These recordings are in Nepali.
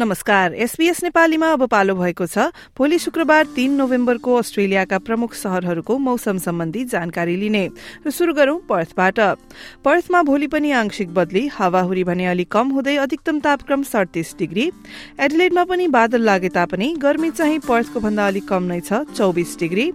नमस्कार एसपीएस नेपालीमा अब पालो भएको छ। भोलि शुक्रबार तीन नोभेम्बरको अस्ट्रेलियाका प्रमुख शहरहरूको मौसम सम्बन्धी जानकारी लिने। र शुरू गरौं पर्थबाट। पर्थमा भोलि पनि आंशिक बदली हावाहुरी भने अलि कम हुँदै अधिकतम तापक्रम सडतिस डिग्री। एडिलेडमा पनि बादल लागे तापनि गर्मी चाहिँ पर्थको भन्दा अलिक कम नै छ चौबिस डिग्री।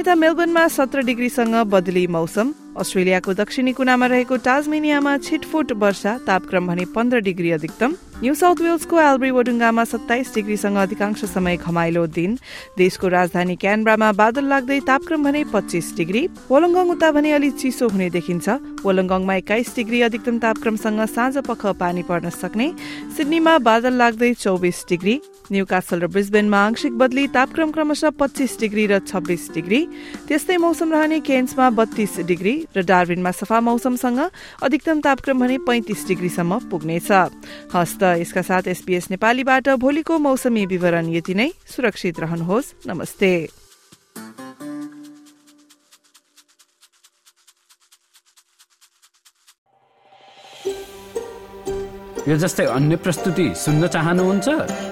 यता मेलबर्नमा सत्र डिग्रीसँग बदली मौसम। अस्ट्रेलियाको दक्षिणी कुनामा रहेको टाजमेनियामा छिटफुट वर्षा तापक्रम भने पन्ध्र डिग्री अधिकतम। न्यू साउथ वेल्सको एल्ब्री वडुङ्गामा सत्ताइस डिग्रीसँग अधिकांश समय घमाइलो दिन। देशको राजधानी क्यानब्रामा बादल लाग्दै तापक्रम भने पच्चिस डिग्री। वोलङ्गङ उता भने अलि चिसो हुने देखिन्छ। वोलङ्गङमा एक्काइस डिग्री अधिकतम तापक्रमसँग साँझ पख पानी पर्न सक्ने। सिडनीमा बादल लाग्दै चौबिस डिग्री। न्यू कासल र ब्रिस्बेनमा आंशिक बदली तापक्रम क्रमशः पच्चिस डिग्री र छब्बिस डिग्री। त्यस्तै मौसम रहने केन्समा बत्तीस डिग्री र डार्विनमा सफा मौसमसँग अधिकतम तापक्रम भने पैंतिस डिग्रीसम्म पुग्नेछ। हस्त यसका साथ एसपीएस नेपालीबाट भोलिको मौसमी विवरण यति नै। सुरक्षित रहनुहोस्। नमस्ते। यो जस्तै अन्य प्रस्तुति सुन्न चाहनुहुन्छ?